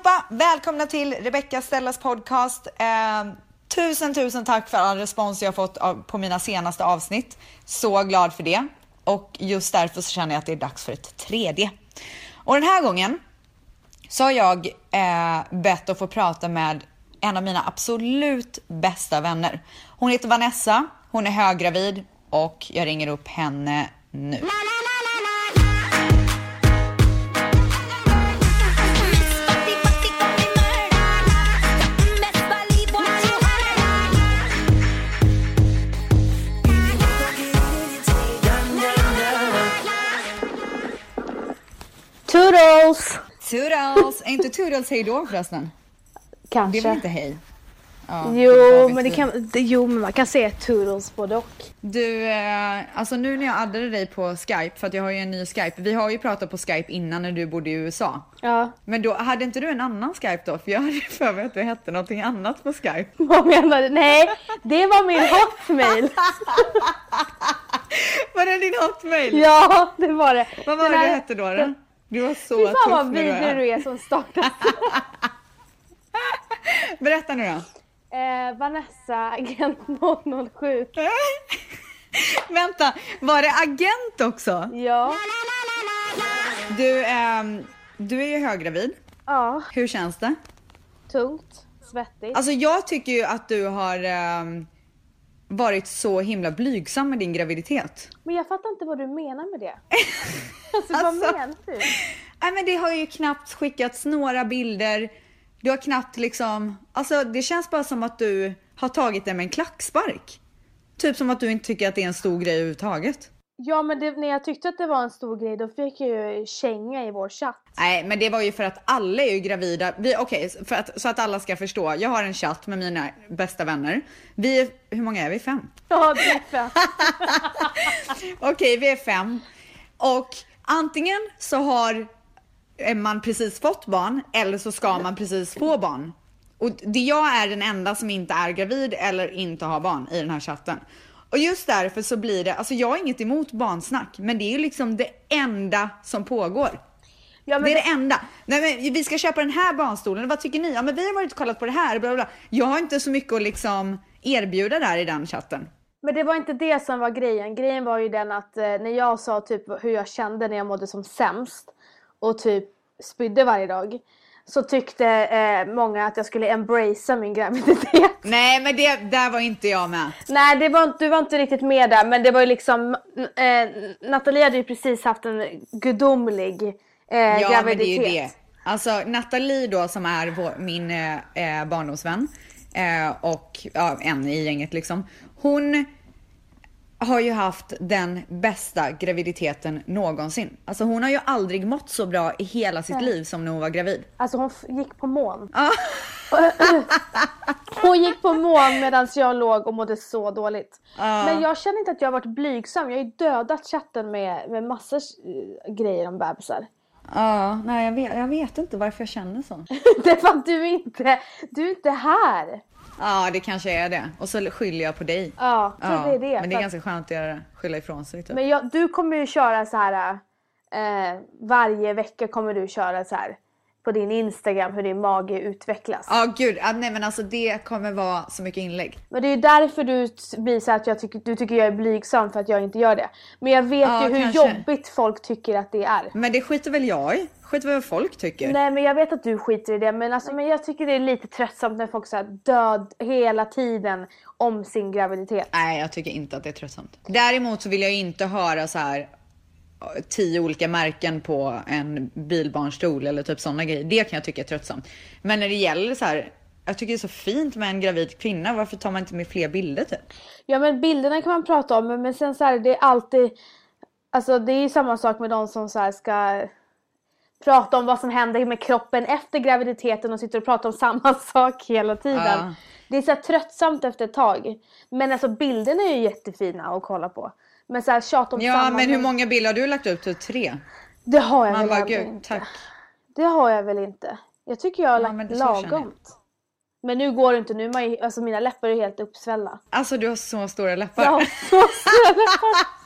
allihopa! Välkomna till Rebecca Stellas podcast. Eh, tusen, tusen tack för all respons jag fått av, på mina senaste avsnitt. Så glad för det. Och just därför så känner jag att det är dags för ett tredje. Och den här gången så har jag eh, bett att få prata med en av mina absolut bästa vänner. Hon heter Vanessa, hon är höggravid och jag ringer upp henne nu. Toodles! Toodles! Är inte Toodles hej då förresten? Det är Kanske. väl inte hej? Ja, Jo men, det kan, det, jo, men man kan säga toodles både och. Du, eh, alltså nu när jag addade dig på Skype, för att jag har ju en ny Skype. Vi har ju pratat på Skype innan när du bodde i USA. Ja, Men då, hade inte du en annan Skype då? För jag hade ju för mig att du hette någonting annat på Skype. vad menar du? Nej, det var min hotmail. Var det din hotmail? Ja, det var det. Vad var det du hette då? då? Du var så Fy fan vad tuff vidrig du är som startade. Berätta nu då. eh, Vanessa, agent 007. Vänta, var det agent också? Ja. Du, ehm, du är ju höggravid. Ja, Hur känns det? tungt, svettigt. Alltså jag tycker ju att du har ehm, varit så himla blygsam med din graviditet. Men jag fattar inte vad du menar med det. Alltså, vad Alltså. menar du? Nej men det har ju knappt skickats några bilder. Du har knappt liksom, alltså det känns bara som att du har tagit det med en klackspark. Typ som att du inte tycker att det är en stor grej överhuvudtaget. Ja men det, när jag tyckte att det var en stor grej då fick jag ju känga i vår chatt. Nej men det var ju för att alla är ju gravida. Vi- Okej, för att, så att alla ska förstå. Jag har en chatt med mina bästa vänner. Vi är, hur många är vi? Fem? Ja, det är fett. Okej, vi är fem. Och antingen så har man precis fått barn eller så ska man precis få barn. Och det jag är den enda som inte är gravid eller inte har barn i den här chatten. Och just därför så blir det, alltså jag har inget emot barnsnack, men det är ju liksom det enda som pågår. Ja, men det är det enda. Nej, men vi ska köpa den här barnstolen, vad tycker ni? Ja men vi har varit och kollat på det här, bla bla. Jag har inte så mycket att liksom erbjuda där i den chatten. Men det var inte det som var grejen. Grejen var ju den att eh, när jag sa typ hur jag kände när jag mådde som sämst och typ spydde varje dag. Så tyckte eh, många att jag skulle embracea min graviditet. Nej men det, där var inte jag med. Nej, det var, du var inte riktigt med där. Men det var ju liksom... Eh, Nathalie hade ju precis haft en gudomlig eh, Ja graviditet. men det är ju det. Alltså Nathalie då som är vår, min eh, eh, barndomsvän eh, och ja, en i gänget liksom. Hon har ju haft den bästa graviditeten någonsin. Alltså hon har ju aldrig mått så bra i hela sitt liv som när hon var gravid. Alltså hon gick på. Ja. Hon gick på moln medan jag låg och mådde så dåligt. Men jag känner inte att jag har varit blygsam. Jag har ju dödat chatten med, med massa eh, grejer om bebisar. Ja, nej jag vet, jag vet inte varför jag känner så. det är för att du inte, du är inte här. Ja det kanske är det. Och så skyller jag på dig. Ja, så det är det. Men det är ganska skönt att göra. Skylla ifrån sig typ. Men jag, du kommer ju köra så här. Eh, varje vecka kommer du köra så här på din Instagram hur din mage utvecklas. Ja gud, ja, nej men alltså det kommer vara så mycket inlägg. Men det är ju därför du blir så att jag tycker, du tycker jag är blygsam för att jag inte gör det. Men jag vet Ja, ju hur kanske. jobbigt folk tycker att det är. Men det skiter väl jag i? Väl vad folk tycker? Nej men jag vet att du skiter i det men, alltså, men jag tycker det är lite tröttsamt när folk så död hela tiden om sin graviditet. Nej, jag tycker inte att det är tröttsamt. Däremot så vill jag inte höra så här tio olika märken på en bilbarnstol eller typ sådana grejer. Det kan jag tycka är tröttsamt. Men när det gäller så här, jag tycker det är så fint med en gravid kvinna. Varför tar man inte med fler bilder typ? Ja men bilderna kan man prata om men, sen så här, det är alltid Alltså det är ju samma sak med de som så här ska prata om vad som händer med kroppen efter graviditeten och sitter och pratar om samma sak hela tiden. Ja. Det är så tröttsamt efter ett tag. Men alltså bilderna är ju jättefina att kolla på. Men så här tjat om Ja, samma men hur många bilder har du lagt upp? Typ tre? Det har jag Man väl bara, gud, inte. tack. Det har jag väl inte. Jag tycker jag har Ja, lagt lagomt. Men nu går det inte. Nu är man alltså mina läppar är helt uppsvällda. Alltså du har så stora läppar. Jag har så stora läppar.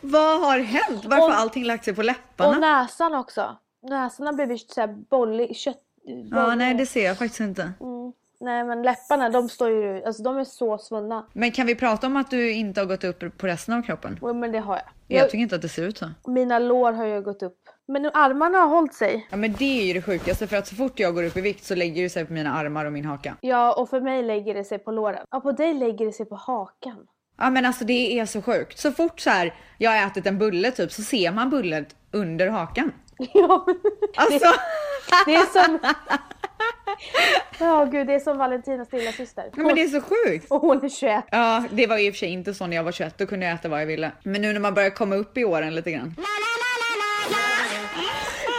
Vad har hänt? Varför har allting lagt sig på läpparna? Och näsan också. Näsan har blivit så här bollig, kött, Ja, nej det ser jag faktiskt inte. Mm. Nej men läpparna de står ju, alltså de är så svunna. Men kan vi prata om att du inte har gått upp på resten av kroppen? Ja, Men det har jag. Jag, jag tycker inte att det ser ut så. mina lår har ju gått upp. Men nu, armarna har hållit sig. Ja men det är ju det sjukaste för att så fort jag går upp i vikt så lägger det sig på mina armar och min haka. Ja och för mig lägger det sig på låren. Ja på dig lägger det sig på hakan. Ja men alltså det är så sjukt. Så fort så här jag har ätit en bulle typ så ser man bullet under hakan. Ja, Alltså. det är som... Ja gud det är som Valentinas lilla syster. Ja, men det är så sjukt. Och hon är 21. Ja, det var i och för sig inte så när jag var 21. Då kunde jag äta vad jag ville. Men nu när man börjar komma upp i åren lite grann.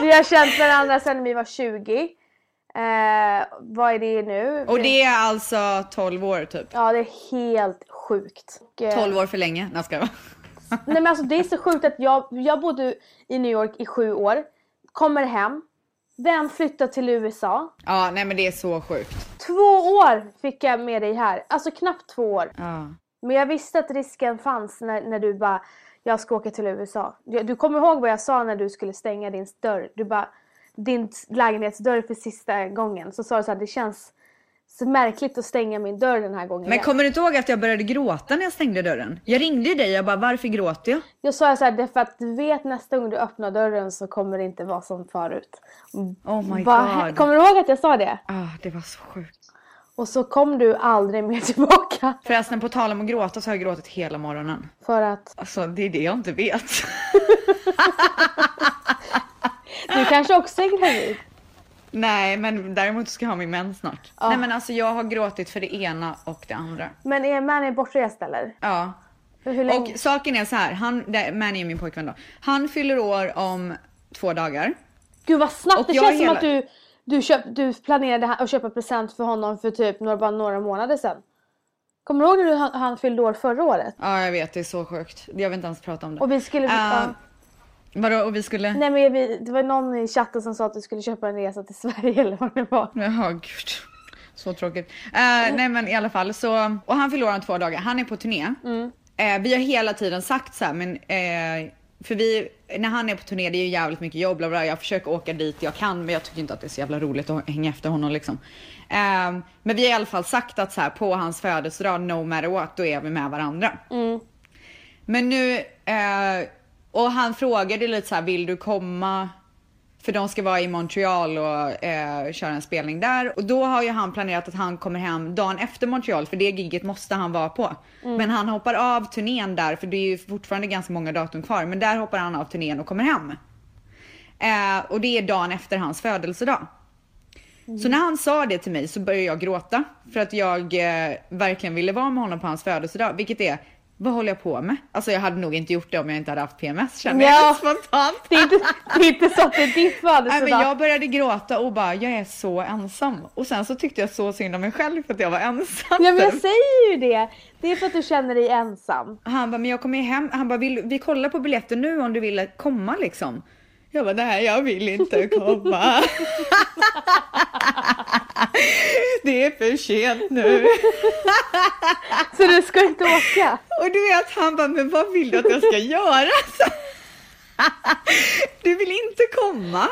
Vi har känt varandra sedan vi var 20. Eh, vad är det nu? Och det är alltså 12 år typ. Ja det är helt sjukt. Och, eh, 12 år för länge. Nej, ska jag Nej men alltså det är så sjukt att jag, jag bodde i New York i sju år. Kommer hem. Vem flyttar till USA? Ja, nej men det är så sjukt. Två år fick jag med dig här. Alltså knappt två år. Ja. Men jag visste att risken fanns när, när du bara jag ska åka till USA. Du, du kommer ihåg vad jag sa när du skulle stänga din dörr? Du bara din lägenhetsdörr för sista gången. Så sa du så här, det känns så märkligt att stänga min dörr den här gången Men kommer du inte ihåg att jag började gråta när jag stängde dörren? Jag ringde ju dig jag bara varför gråter jag? Jag sa så här, det är för att du vet nästa gång du öppnar dörren så kommer det inte vara som förut. Oh my Bara, god. kommer du ihåg att jag sa det? Ah, det var så sjukt. Och så kom du aldrig mer tillbaka. Förresten på tal om att gråta så har jag gråtit hela morgonen. För att Alltså det är det jag inte vet. du kanske också är gravid. Nej men däremot ska jag ha min mens snart. Ja. Nej men alltså jag har gråtit för det ena och det andra. Men är Manny bortrest eller? Ja. Hur, hur länge? Och saken är så här, han, det- Manny är min pojkvän då. Han fyller år om två dagar. Gud vad snabbt, Och det känns som hela- att du, du, köp, du planerade att köpa present för honom för typ några, bara några månader sedan. Kommer du ihåg när du, han, han fyllde år förra året? Ja jag vet, det är så sjukt. Jag vill inte ens prata om det. Och vi skulle... Ja. Vadå, och vi skulle... Nej men vi, det var någon i chatten som sa att du skulle köpa en resa till Sverige eller vad det var. Jaha gud. Så tråkigt. Eh, nej men i alla fall så, och han fyller år om två dagar. Han är på turné. Eh, vi har hela tiden sagt så här, men eh, för vi, när han är på turné, det är ju jävligt mycket jobb. Bla bla. Jag försöker åka dit jag kan, men jag tycker inte att det är så jävla roligt att hänga efter honom liksom. Eh, men vi har i alla fall sagt att så här, på hans födelsedag, no matter what, då är vi med varandra. Men nu, eh, och han frågade lite så här, vill du komma? För de ska vara i Montreal och eh, köra en spelning där. Och då har ju han planerat att han kommer hem dagen efter Montreal, för det giget måste han vara på. Men han hoppar av turnén där, för det är ju fortfarande ganska många datum kvar. Men där hoppar han av turnén och kommer hem. Eh, och det är dagen efter hans födelsedag. Så när han sa det till mig så började jag gråta för att jag eh, verkligen ville vara med honom på hans födelsedag, vilket är vad håller jag på med? Alltså jag hade nog inte gjort det om jag inte hade haft PMS känner Ja. jag spontant. Det är inte, det är inte så att det är ditt Nej, födelsedag. men jag började gråta och bara, jag är så ensam. Och sen så tyckte jag så synd om mig själv för att jag var ensam. Ja men jag typ. säger ju det. Det är för att du känner dig ensam. Han bara, men jag kommer ju hem. Han bara, vill, vi kollar på biljetter nu om du vill komma liksom. Jag bara, nej jag vill inte komma. det är för sent nu. Så du ska inte åka? Och du vet, han bara, men vad vill du att jag ska göra? du vill inte komma.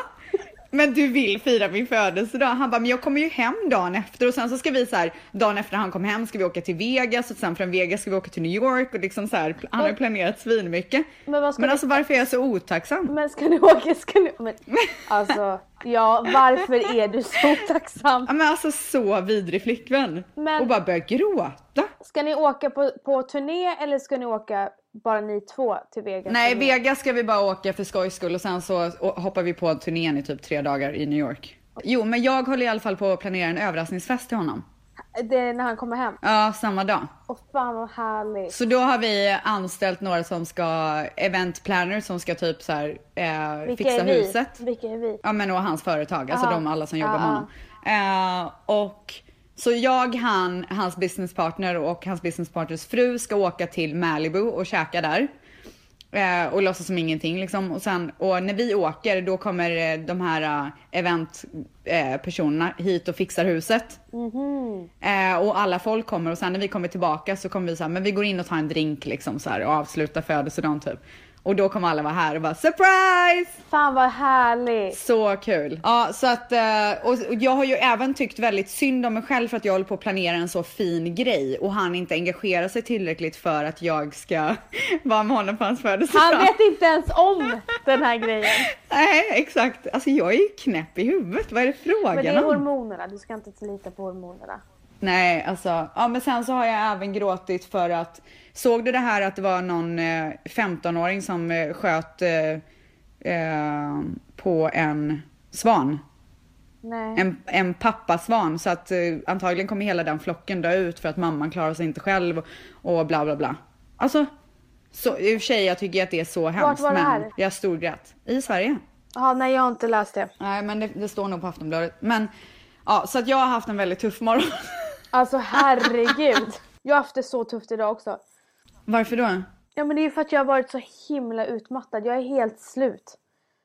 Men du vill fira min födelsedag. Han bara, men jag kommer ju hem dagen efter och sen så ska vi så här, dagen efter han kom hem ska vi åka till Vegas och sen från Vegas ska vi åka till New York och liksom så här, han har planerat svinmycket. Men Men ni- alltså varför är jag så otacksam? Men ska ni åka? Ska ni... Men, alltså, ja varför är du så otacksam? Ja men alltså så vidrig flickvän. Men- Och bara börja gråta. Ska ni åka på, på turné eller ska ni åka bara ni två till Vegas? Nej? Vegas ska vi bara åka för skojs skull och sen så hoppar vi på turnén i typ tre dagar i New York. Jo, men jag håller i alla fall på att planera en överraskningsfest till honom. Det är när han kommer hem. Ja, samma dag. Åh fan vad härligt. Så då har vi anställt några som ska, event planners som ska typ så här, eh, Vilka fixa är vi? huset. Vilka är vi? Ja men och hans företag, alltså Aha. de alla som jobbar Ja, med honom. Eh, och så jag, han, hans businesspartner och hans businesspartners fru ska åka till Malibu och käka där. Eh, och låtsas som ingenting liksom. Och, sen, och när vi åker då kommer eh, de här eh, eventpersonerna eh, hit och fixar huset. Eh, och alla folk kommer och sen när vi kommer tillbaka så kommer vi så här, men vi går in och tar en drink liksom så här och avslutar födelsedagen typ. Och då kommer alla vara här och bara surprise! Fan vad härligt! Så kul! Ja, så att, eh, och jag har ju även tyckt väldigt synd om mig själv för att jag håller på att planera en så fin grej och han inte engagerar sig tillräckligt för att jag ska vara med honom på hans födelsedag. Han vet inte ens om den här grejen. Nej, exakt. Alltså jag är ju knäpp i huvudet. Vad är det frågan Men det är om? hormonerna, du ska inte lita på hormonerna. Nej, alltså. Ja, men sen så har jag även gråtit för att Såg du det här att det var någon eh, 15-åring som eh, sköt eh, eh, på en svan? Nej. En, en pappasvan. Så att eh, antagligen kommer hela den flocken dö ut för att mamman klarar sig inte själv och, och bla bla bla. Alltså, så, i och för sig jag tycker att det är så hemskt. var det men här? jag storgrät. I Sverige. Ja, nej jag har inte läst det. Nej, men det, det står nog på Aftonbladet. Men ja, så att jag har haft en väldigt tuff morgon. Alltså herregud. Jag har haft det så tufft idag också. Varför då? Ja men det är för att jag har varit så himla utmattad. Jag är helt slut.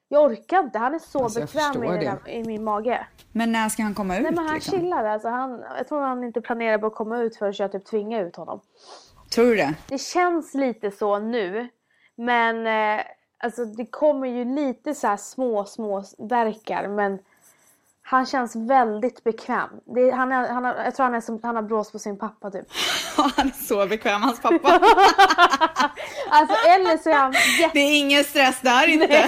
Jag orkar inte. Han är så Alltså, bekväm i, här, i min mage. Men när ska han komma ut Nej men han liksom? chillar alltså. Han, jag tror han inte planerar på att komma ut förrän jag typ tvingar ut honom. Tror du det? Det känns lite så nu. Men eh, alltså det kommer ju lite så här små, små verkar. Men han känns väldigt bekväm. Det, han är, han har, jag tror han, är som, han har brås på sin pappa typ. han är så bekväm, hans pappa. Alltså eller så är han jätte... det är ingen stress där inte.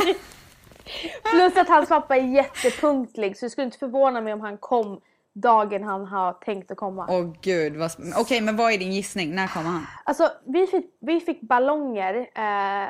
Plus att hans pappa är jättepunktlig. Så det skulle inte förvåna mig om han kom dagen han har tänkt att komma. Åh gud, vad Okej, men vad är din gissning? När kommer han? Alltså vi fick, vi fick ballonger eh,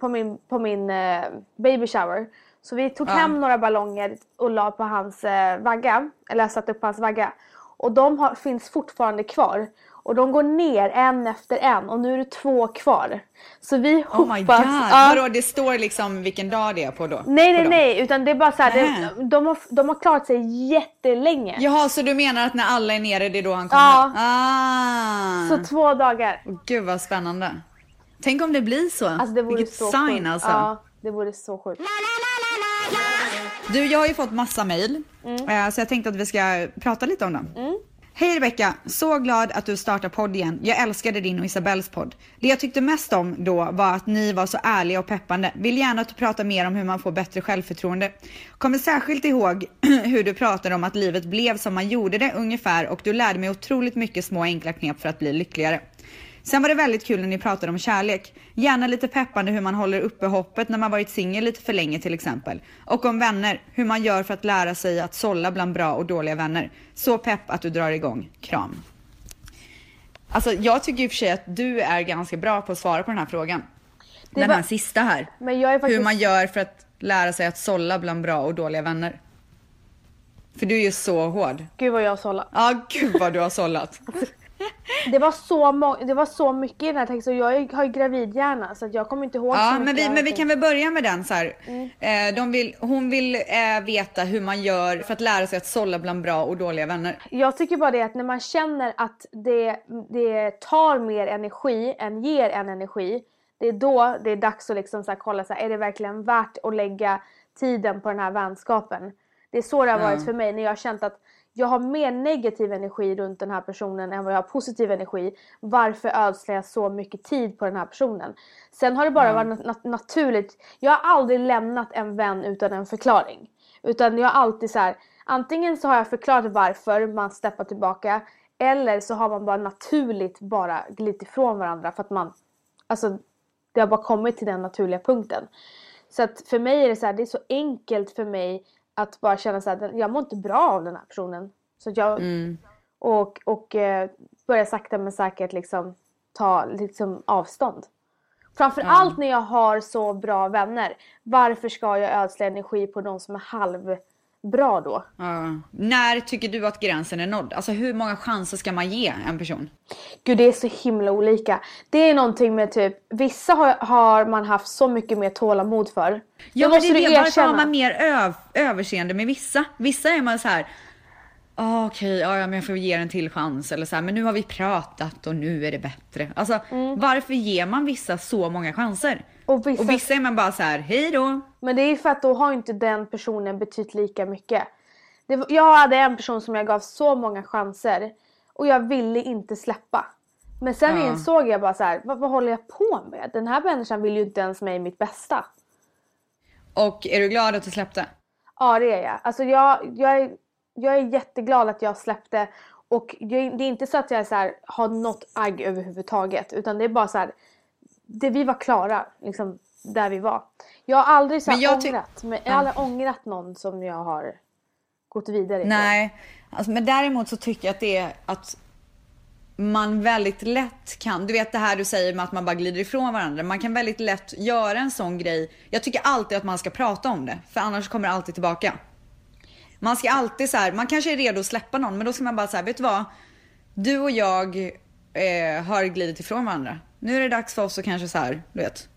på min, på min eh, baby shower. Så vi tog Ja. hem några ballonger och la på hans eh, vagga. Eller satte upp hans vagga. Och de har, finns fortfarande kvar. Och de går ner en efter en och nu är det två kvar. Så vi hoppas... Oh my god. Ja. Vadå, det står liksom vilken dag det är på då? Nej nej nej utan det är bara så här, det, de, har, de har klarat sig jättelänge. Jaha, så du menar att när alla är nere, det är då han kommer? Ja. Ah. Så två dagar. Gud vad spännande. Tänk om det blir så. Alltså det vore Vilket så sign sjukt. alltså. Ja, det vore så sjukt. Du, jag har ju fått massa mail, eh, så jag tänkte att vi ska prata lite om dem. Hej Rebecka, så glad att du startar podd igen. Jag älskade din och Isabells podd. Det jag tyckte mest om då var att ni var så ärliga och peppande. Vill gärna att du pratar mer om hur man får bättre självförtroende. Kommer särskilt ihåg hur du pratade om att livet blev som man gjorde det ungefär och du lärde mig otroligt mycket små enkla knep för att bli lyckligare. Sen var det väldigt kul när ni pratade om kärlek. Gärna lite peppande hur man håller uppe hoppet när man varit singel lite för länge till exempel. Och om vänner, hur man gör för att lära sig att sålla bland bra och dåliga vänner. Så pepp att du drar igång. Kram. Alltså jag tycker i och för sig att du är ganska bra på att svara på den här frågan. Det den var- här sista här. Faktiskt... Hur man gör för att lära sig att sålla bland bra och dåliga vänner. För du är ju så hård. Gud vad jag sållar. Ja, gud vad du har sållat. Det var så, må- det var så mycket i den här texten och jag har ju gravidhjärna så att jag kommer inte ihåg så Ja, mycket men vi, av men vi kan väl börja med den så här. Mm. Eh, de vill, hon vill eh, veta hur man gör för att lära sig att sålla bland bra och dåliga vänner. Jag tycker bara det att när man känner att det, det tar mer energi än ger en energi. Det är då det är dags att liksom så här kolla så här, är det verkligen värt att lägga tiden på den här vänskapen? Det är så det har varit för mig när jag har känt att jag har mer negativ energi runt den här personen än vad jag har positiv energi. Varför ödslar jag så mycket tid på den här personen? Sen har det bara varit nat- naturligt. Jag har aldrig lämnat en vän utan en förklaring. Utan jag har alltid så här, antingen så har jag förklarat varför man steppar tillbaka eller så har man bara naturligt bara glidit ifrån varandra för att man, alltså det har bara kommit till den naturliga punkten. Så att för mig är det så här, det är så enkelt för mig att bara känna så här, jag mår inte bra av den här personen. Så jag, och, och eh, börja sakta men säkert liksom ta liksom avstånd. Framför allt när jag har så bra vänner. Varför ska jag ödsla energi på de som är halvbra då? Ja. När tycker du att gränsen är nådd? Alltså hur många chanser ska man ge en person? Gud det är så himla olika. Det är någonting med typ, vissa har, har man haft så mycket mer tålamod för. Ja, men det är det. Varför har man mer öv, överseende med vissa? Vissa är man så här. "Ah, Okej, ja, ja, men jag får ge en till chans. Eller så här, men nu har vi pratat och nu är det bättre. Alltså, varför ger man vissa så många chanser? Och vissa- och vissa är man bara så här, hej då. Men det är för att då har inte den personen betytt lika mycket. Var- jag hade en person som jag gav så många chanser och jag ville inte släppa. Men sen Ja. insåg jag bara så här, vad, vad håller jag på med? Den här människan vill ju inte ens mig mitt bästa. Och är du glad att du släppte? Ja det är jag. Alltså jag, jag, är, jag är jätteglad att jag släppte och jag, det är inte så att jag så här, har något agg överhuvudtaget utan det är bara så här, det, vi var klara liksom där vi var. Jag har aldrig så Men jag ångrat, men jag har aldrig ångrat någon som jag har gått vidare. Nej, alltså, men däremot så tycker jag att det är att man väldigt lätt kan, du vet det här du säger med att man bara glider ifrån varandra. Man kan väldigt lätt göra en sån grej. Jag tycker alltid att man ska prata om det, för annars kommer det alltid tillbaka. Man ska alltid så här, man kanske är redo att släppa någon, men då ska man bara säga, vet du vad? Du och jag eh, har glidit ifrån varandra. Nu är det dags för oss att kanske så här, du vet.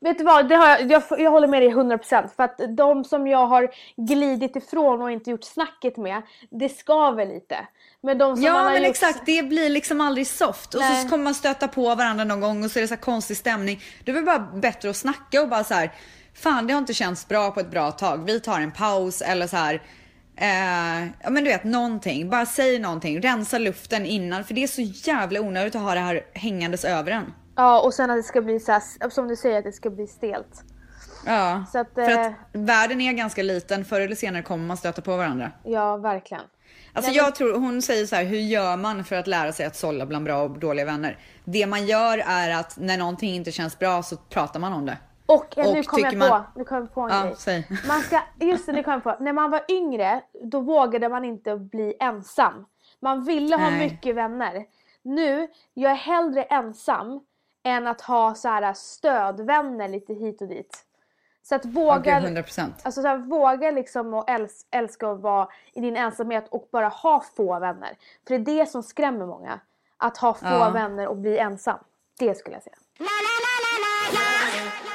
Vet du vad, det har jag, jag, jag håller med dig 100% för att de som jag har glidit ifrån och inte gjort snacket med, det skaver lite. Men de som man Ja har men gjort... exakt, det blir liksom aldrig soft. Och Nej. så kommer man stöta på varandra någon gång och så är det så konstig stämning. Det är väl bara bättre att snacka och bara så här. Fan det har inte känts bra på ett bra tag. Vi tar en paus eller så här. Eh, ja men du vet någonting. Bara säg någonting. Rensa luften innan. För det är så jävla onödigt att ha det här hängandes över en. Ja och sen att det ska bli så här, som du säger att det ska bli stelt. Ja, Så att, för eh, att världen är ganska liten. Förr eller senare kommer man stöta på varandra. Ja verkligen. Alltså jag tror, hon säger så här, hur gör man för att lära sig att sålla bland bra och dåliga vänner? Det man gör är att när någonting inte känns bra så pratar man om det. Och, eh, nu kom jag på, man- nu kom jag på en Ja, grej. säg. Man ska, just det, nu kom jag på. När man var yngre, då vågade man inte bli ensam. Man ville ha Nej. mycket vänner. Nu, jag är hellre ensam än att ha så här stödvänner lite hit och dit. Så att Ja, våga, 100%. alltså så här, våga liksom och äls- älska att vara i din ensamhet och bara ha få vänner. För det är det som skrämmer många. Att ha få Ja. vänner och bli ensam. Det skulle jag säga.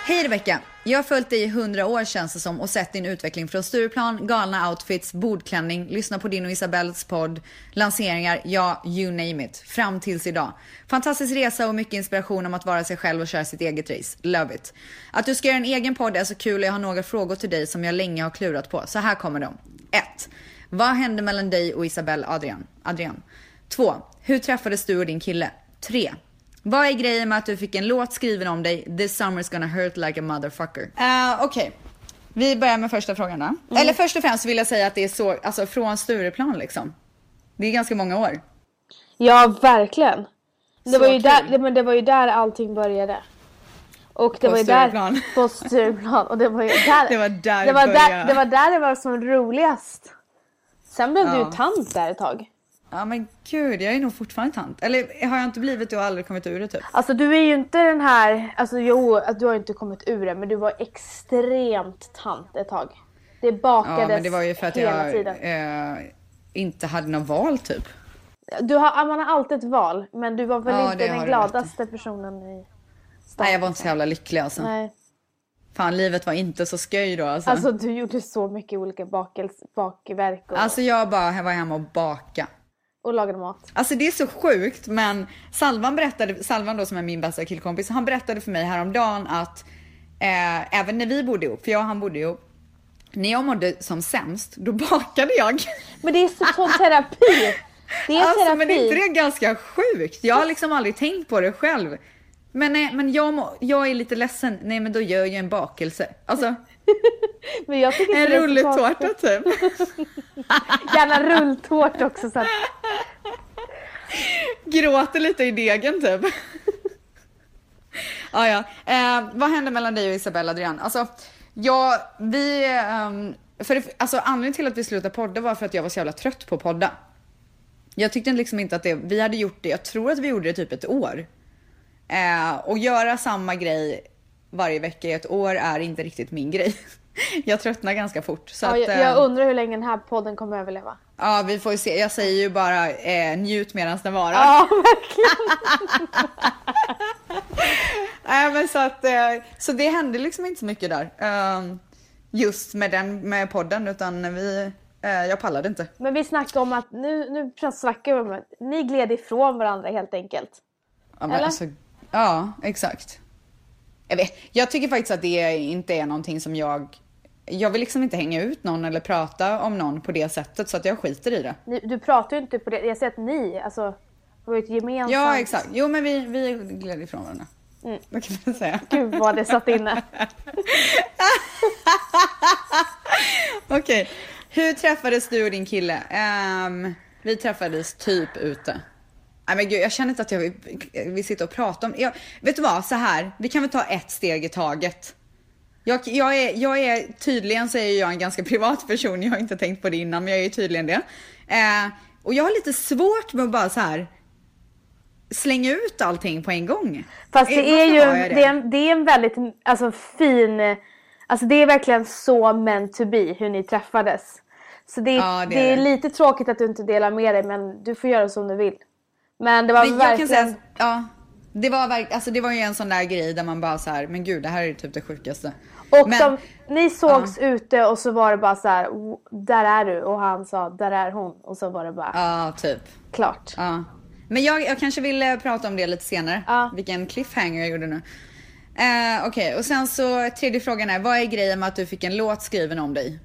Hej Rebecka! Jag har följt dig i 100 år känns det som och sett din utveckling från Stureplan, galna outfits, bordklänning, lyssna på din och Isabells podd, lanseringar, ja you name it, fram tills idag. Fantastisk resa och mycket inspiration om att vara sig själv och köra sitt eget race. Love it! Att du ska göra en egen podd är så kul och jag har några frågor till dig som jag länge har klurat på. Så här kommer de. 1. Vad hände mellan dig och Isabelle Adrian? Adrian? 2. Hur träffades du och din kille? 3. Vad är grejen med att du fick en låt skriven om dig, This summer's gonna hurt like a motherfucker? Uh, Okej, vi börjar med första frågan då. Mm. Eller först och främst vill jag säga att det är så, alltså från Stureplan liksom. Det är ganska många år. Ja, verkligen. Det Så var, ju kul. där, det, men det var ju där allting började. Och det På var ju Stureplan. där på Stureplan. Och det var ju där Det var där det var där, det var där det var som roligast. Sen blev du Ja. ju tant där ett tag. Ja men gud, jag är nog fortfarande tant. Eller har jag inte blivit det och aldrig kommit ur det typ? Alltså du är ju inte den här, alltså jo, att du har inte kommit ur det, men du var extremt tant ett tag. Det bakades Ja men det var ju för att jag eh, inte hade något val typ. Du har, man har alltid ett val, men du var väl Ja, inte den gladaste personen i stan. Nej jag var inte så jävla lycklig alltså. Nej. Fan livet var inte så sköj då alltså. Alltså du gjorde så mycket olika bakels, bakverk och, Alltså jag bara var hemma och baka. Och lagade mat. Alltså det är så sjukt men Salvan berättade, Salvan då som är min bästa killkompis, han berättade för mig häromdagen att eh, även när vi bodde ihop, för jag och han bodde ihop, när jag mådde som sämst, då bakade jag. Men det är så, så terapi! Det är Alltså terapi. men är inte det ganska sjukt? Jag har liksom aldrig tänkt på det själv. Men, nej, men jag, må, jag är lite ledsen, nej men då gör jag en bakelse. Alltså Men jag tycker en konstigt. typ. Gärna rulltårta också så att, Gråter lite i degen typ. ah, ja. eh, vad hände mellan dig och Isabella Adrian? Alltså, ja, vi... ehm, för det, alltså, anledningen till att vi slutade podda var för att jag var så jävla trött på att podda. Jag tyckte liksom inte att det... Vi hade gjort det, jag tror att vi gjorde det typ ett år. Eh, och göra samma grej varje vecka i ett år är inte riktigt min grej. jag tröttnar ganska fort. Så ja, jag, jag undrar hur länge den här podden kommer överleva. ja, vi får ju se. Jag säger ju bara eh, njut medan den varar. Ja, verkligen. Nej men så att, eh, så det hände liksom inte så mycket där. eh, Just med den, med podden utan vi, eh, jag pallade inte. Men vi snackade om att nu, nu snackar vi om ni gled ifrån varandra helt enkelt. Ja, men Eller? Alltså, ja exakt. Jag, vet, jag tycker faktiskt att det inte är någonting som jag, jag vill liksom inte hänga ut någon eller prata om någon på det sättet så att jag skiter i det. Ni, du pratar ju inte på det, jag säger att ni, alltså Det var ju ett gemensamt... Ja, exakt. Jo, men vi, vi gled ifrån varandra. Mm. Vad kan man säga? Gud vad det satt inne. Okej. Okay. Hur träffades du och din kille? Um, vi träffades typ ute. Nej men gud, jag känner inte att jag vill, vill sitta och prata om... Jag, vet du vad, så här. Vi kan väl ta ett steg i taget. Jag, jag, är, jag är tydligen så är jag en ganska privat person. Jag har inte tänkt på det innan, men jag är tydligen det. Eh, och jag har lite svårt med att bara så här slänga ut allting på en gång. Fast det är ju det? Det, är en, det är en väldigt alltså, fin, alltså det är verkligen så meant to be hur ni träffades. Så det, ja, det, det är, lite tråkigt att du inte delar med dig men du får göra som du vill. Men det var men verkligen... Säga, ja, det var, alltså, det var ju en sån där grej där man bara så här, men gud det här är typ det sjukaste. Och men, de, ni sågs ja. ute och så var det bara så här, där är du och han sa, där är hon och så var det bara. Ja, typ. Klart. Ja. Men jag, jag kanske vill eh, prata om det lite senare. Ja. Vilken cliffhanger jag gjorde nu. Uh, Okej, okay. och sen så tredje frågan är, vad är grejen med att du fick en låt skriven om dig?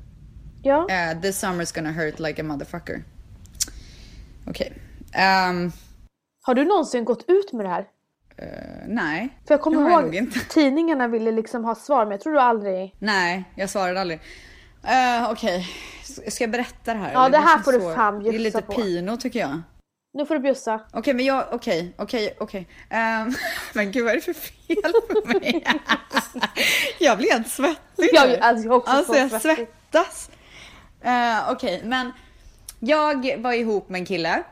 Ja. Uh, This summer's gonna hurt like a motherfucker. Okej. Okay. Um, Har du någonsin gått ut med det här? Uh, nej. För jag kommer ihåg inte. tidningarna ville liksom ha svar men jag tror du aldrig... Nej, jag svarade aldrig. Uh, Okej, okay. ska jag berätta det här? Ja, det här får du fan bjussa på. Det är lite på. pino tycker jag. Nu får du bjussa. Okej, okay, men jag, okej, okej, okej. Ehm, men gud vad är det för fel på mig? jag blir helt svettig jag, alltså, jag, också alltså, jag svettas. Uh, okej, okay, men jag var ihop med en kille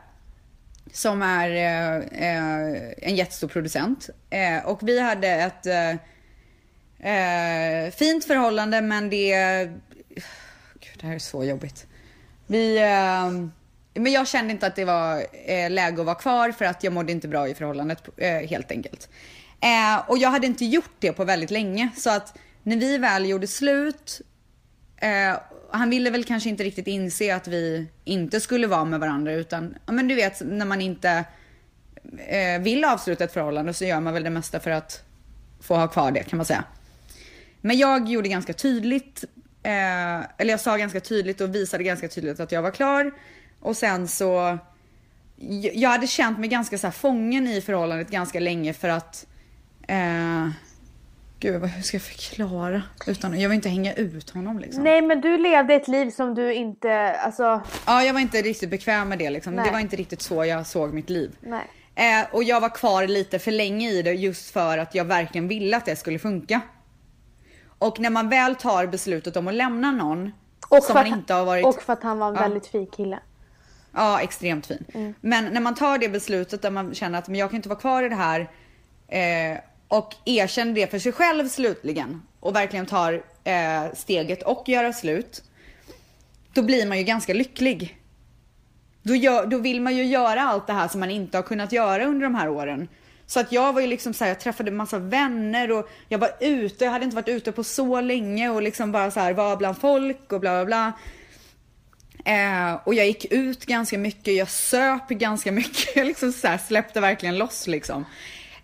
som är eh, eh, en jättestor producent. Eh, och vi hade ett fint förhållande men det... Gud, det här är så jobbigt. Vi men jag kände inte att det var eh, läge att vara kvar för att jag mådde inte bra i förhållandet eh, helt enkelt. Eh, och jag hade inte gjort det på väldigt länge så att när vi väl gjorde slut eh, han ville väl kanske inte riktigt inse att vi inte skulle vara med varandra utan, ja men du vet när man inte eh, vill avsluta ett förhållande så gör man väl det mesta för att få ha kvar det kan man säga. Men jag gjorde ganska tydligt, eh, eller jag sa ganska tydligt och visade ganska tydligt att jag var klar. Och sen så, jag hade känt mig ganska så här fången i förhållandet ganska länge för att, eh, gud hur ska jag förklara? Utan, jag vill inte hänga ut honom liksom. Nej men du levde ett liv som du inte, alltså. Ja jag var inte riktigt bekväm med det liksom. Nej. Det var inte riktigt så jag såg mitt liv. Nej. Eh, och jag var kvar lite för länge i det just för att jag verkligen ville att det skulle funka. Och när man väl tar beslutet om att lämna någon och som man inte har varit... Och för att han var en ja. väldigt fin kille. Ja, extremt fin. Mm. Men när man tar det beslutet där man känner att men jag kan inte vara kvar i det här eh, och erkänner det för sig själv slutligen och verkligen tar eh, steget och göra slut. Då blir man ju ganska lycklig. Då, gör, då vill man ju göra allt det här som man inte har kunnat göra under de här åren. Så att jag var ju liksom så här, jag träffade massa vänner och jag var ute, jag hade inte varit ute på så länge och liksom bara så här var bland folk och bla bla bla. Eh, och jag gick ut ganska mycket, jag söp ganska mycket, jag liksom så här släppte verkligen loss liksom.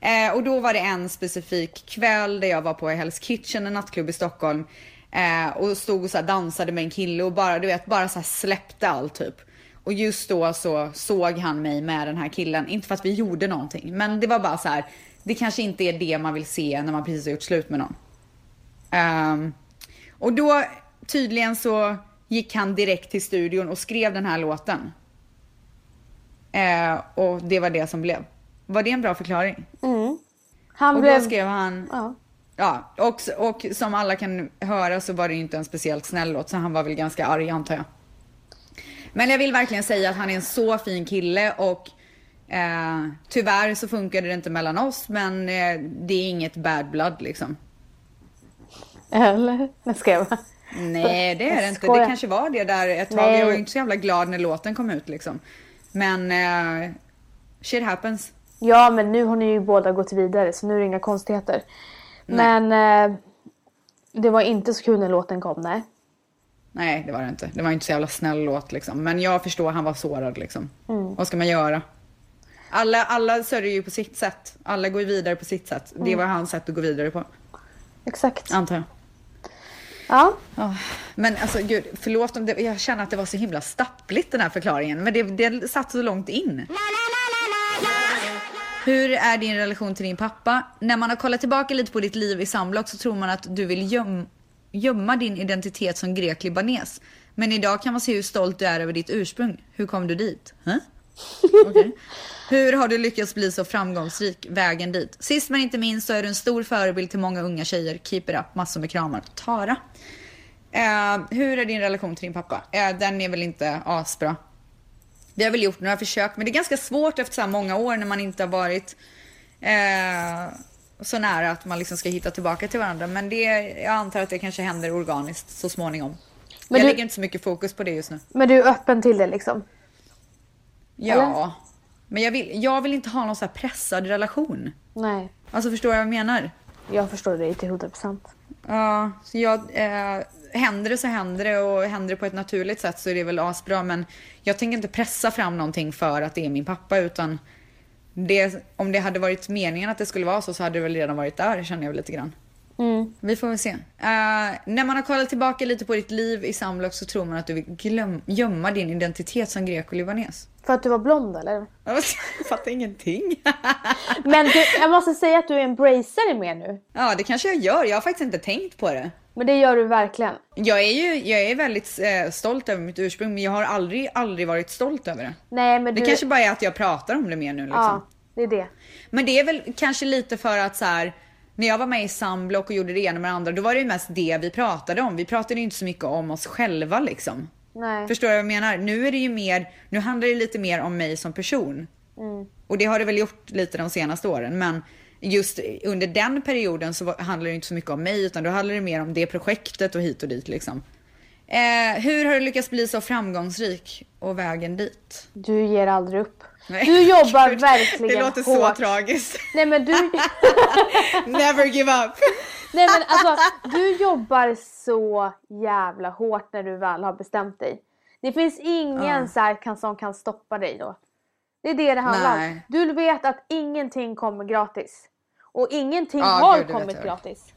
Eh, och då var det en specifik kväll där jag var på Hell's Kitchen, en nattklubb i Stockholm. Eh, och stod och så dansade med en kille och bara, du vet, bara så släppte allt typ. Och just då så såg han mig med den här killen, inte för att vi gjorde någonting, men det var bara så här, det kanske inte är det man vill se när man precis har gjort slut med någon. Um, och då tydligen så gick han direkt till studion och skrev den här låten. Uh, och det var det som blev. Var det en bra förklaring? Mm. Han och blev... då skrev han... Ja. Ja, och, och som alla kan höra så var det inte en speciellt snäll låt, så han var väl ganska arg antar jag. Men jag vill verkligen säga att han är en så fin kille och eh, tyvärr så funkade det inte mellan oss, men eh, det är inget bad blood liksom. Eller? Jag ska bara. Nej, det är det inte. Det kanske var det där ett tag. Nej. Jag var inte så jävla glad när låten kom ut liksom. Men uh, shit happens. Ja, men nu har ni ju båda gått vidare så nu är det inga konstigheter. Nej. Men uh, det var inte så kul när låten kom, nej. Nej, det var det inte. Det var inte så jävla snäll låt liksom. Men jag förstår, han var sårad liksom. Mm. Vad ska man göra? Alla, alla sörjer ju på sitt sätt. Alla går vidare på sitt sätt. Mm. Det var hans sätt att gå vidare på. Exakt. Antar jag. Ja. Oh, men alltså gud, förlåt om det, jag känner att det var så himla stappligt den här förklaringen. Men det, det satt så långt in. Hur är din relation till din pappa? När man har kollat tillbaka lite på ditt liv i samlag så tror man att du vill göm gömma din identitet som grek-libanes. Men idag kan man se hur stolt du är över ditt ursprung. Hur kom du dit? Huh? Okay. Hur har du lyckats bli så framgångsrik vägen dit? Sist men inte minst så är du en stor förebild till många unga tjejer. Keep it up. Massor med kramar. Tara. Uh, hur är din relation till din pappa? Uh, den är väl inte asbra. Vi har väl gjort några försök men det är ganska svårt efter så här många år när man inte har varit eh, så nära att man liksom ska hitta tillbaka till varandra. Men det, jag antar att det kanske händer organiskt så småningom. Men jag du, lägger inte så mycket fokus på det just nu. Men du är öppen till det liksom? Ja. Eller? Men jag vill, jag vill inte ha någon så här pressad relation. Nej. Alltså förstår du vad jag menar? Jag förstår dig till 100%. Ja, så jag... Eh, händer det så händer det och händer det på ett naturligt sätt så är det väl asbra. Men jag tänker inte pressa fram någonting för att det är min pappa utan det, om det hade varit meningen att det skulle vara så så hade det väl redan varit där känner jag väl lite grann. Mm. Vi får väl se. Uh, när man har kollat tillbaka lite på ditt liv i samlag så tror man att du vill glöm, gömma din identitet som grek och libanes. För att du var blond eller? Jag fattar ingenting. Men du, jag måste säga att du embracear det mer nu. Ja, det kanske jag gör. Jag har faktiskt inte tänkt på det. Men det gör du verkligen. Jag är ju jag är väldigt eh, stolt över mitt ursprung men jag har aldrig, aldrig varit stolt över det. Nej, men det du... kanske bara är att jag pratar om det mer nu liksom. Ja, det är det. Men det är väl kanske lite för att så här, när jag var med i Samblock och gjorde det ena med det andra, då var det ju mest det vi pratade om. Vi pratade ju inte så mycket om oss själva liksom. Nej. Förstår du vad jag menar? Nu är det ju mer, nu handlar det lite mer om mig som person. Mm. Och det har det väl gjort lite de senaste åren. Men just under den perioden så handlar det inte så mycket om mig utan då handlar det mer om det projektet och hit och dit liksom. Eh, hur har du lyckats bli så framgångsrik och vägen dit? Du ger aldrig upp. Nej. Du jobbar Gud, verkligen Det låter hårt. så tragiskt. Nej men du... Never give up. Nej men alltså, du jobbar så jävla hårt när du väl har bestämt dig. Det finns ingen uh. kan, som kan stoppa dig då. Det är det det handlar om. Du vet att ingenting kommer gratis. Och ingenting uh, har Gud, kommit gratis.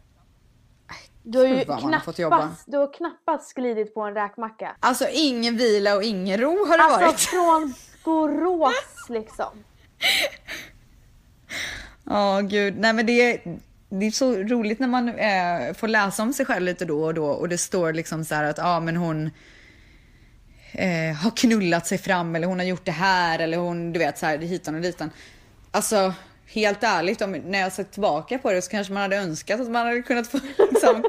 Du har ju knappast, du har knappast glidit på en räkmacka. Alltså ingen vila och ingen ro har det alltså, varit. Alltså från Borås liksom. Ja oh, gud, nej men det, det är så roligt när man eh, får läsa om sig själv lite då och då och det står liksom så att ja ah, men hon eh, har knullat sig fram eller hon har gjort det här eller hon du vet så här hitan och ditan. Alltså helt ärligt, om, när jag ser tillbaka på det så kanske man hade önskat att man hade kunnat få liksom...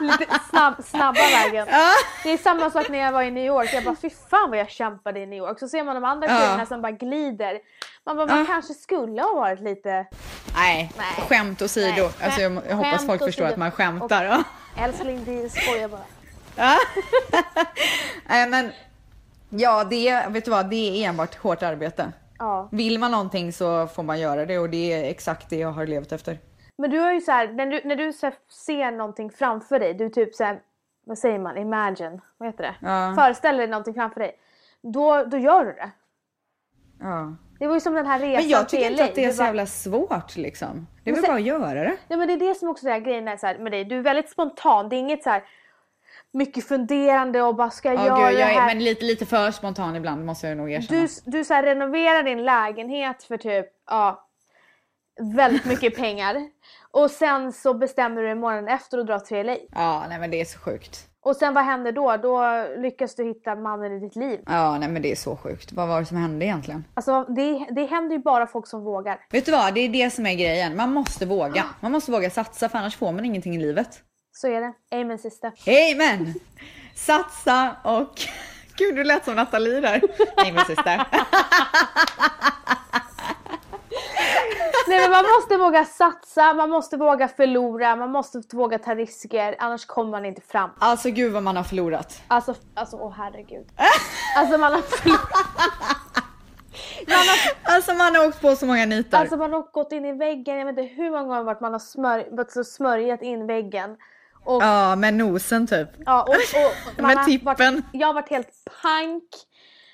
Lite snabb, snabba vägen. Ja. Det är samma sak när jag var i New York. Jag bara fy fan vad jag kämpade i New York. Så ser man de andra ja. som bara glider. Man bara, man ja. kanske skulle ha varit lite... Nej, Nej. skämt åsido. Nej. Alltså jag, jag hoppas folk förstår att man skämtar. Och, älskling, det skojar bara. Nej men, ja det, vet du vad, det är enbart hårt arbete. Ja. Vill man någonting så får man göra det och det är exakt det jag har levt efter. Men du har ju så här, när du, när du så ser någonting framför dig, du typ så här, vad säger man, imagine, vad heter det? Ja. Föreställer dig någonting framför dig. Då, då gör du det. Ja. Det var ju som den här resan Men jag tycker inte att det är så jävla svårt liksom. Det är väl bara att göra det. Nej men det är det som också är grejen är så här, med dig. Du är väldigt spontan. Det är inget så här mycket funderande och bara ska jag oh, göra gud, jag det här? Är, men lite, lite för spontan ibland måste jag nog erkänna. Du, du så här, renoverar din lägenhet för typ, ja, väldigt mycket pengar. Och sen så bestämmer du dig morgonen efter och drar till LA. Ja, nej men det är så sjukt. Och sen vad händer då? Då lyckas du hitta mannen i ditt liv. Ja, nej men det är så sjukt. Vad var det som hände egentligen? Alltså det, det händer ju bara folk som vågar. Vet du vad? Det är det som är grejen. Man måste våga. Man måste våga satsa för annars får man ingenting i livet. Så är det. Amen sista. Amen! Satsa och... Gud, du lät som Nathalie där. Amen sista. Nej men man måste våga satsa, man måste våga förlora, man måste våga ta risker annars kommer man inte fram. Alltså gud vad man har förlorat. Alltså, alltså åh herregud. Alltså man har förlorat. Man har, alltså man har åkt på så många nitar. Alltså man har gått in i väggen, jag vet inte hur många gånger man har smör, smörjat in väggen. Och, ja, med nosen typ. Ja, och, och med tippen. Varit, jag har varit helt pank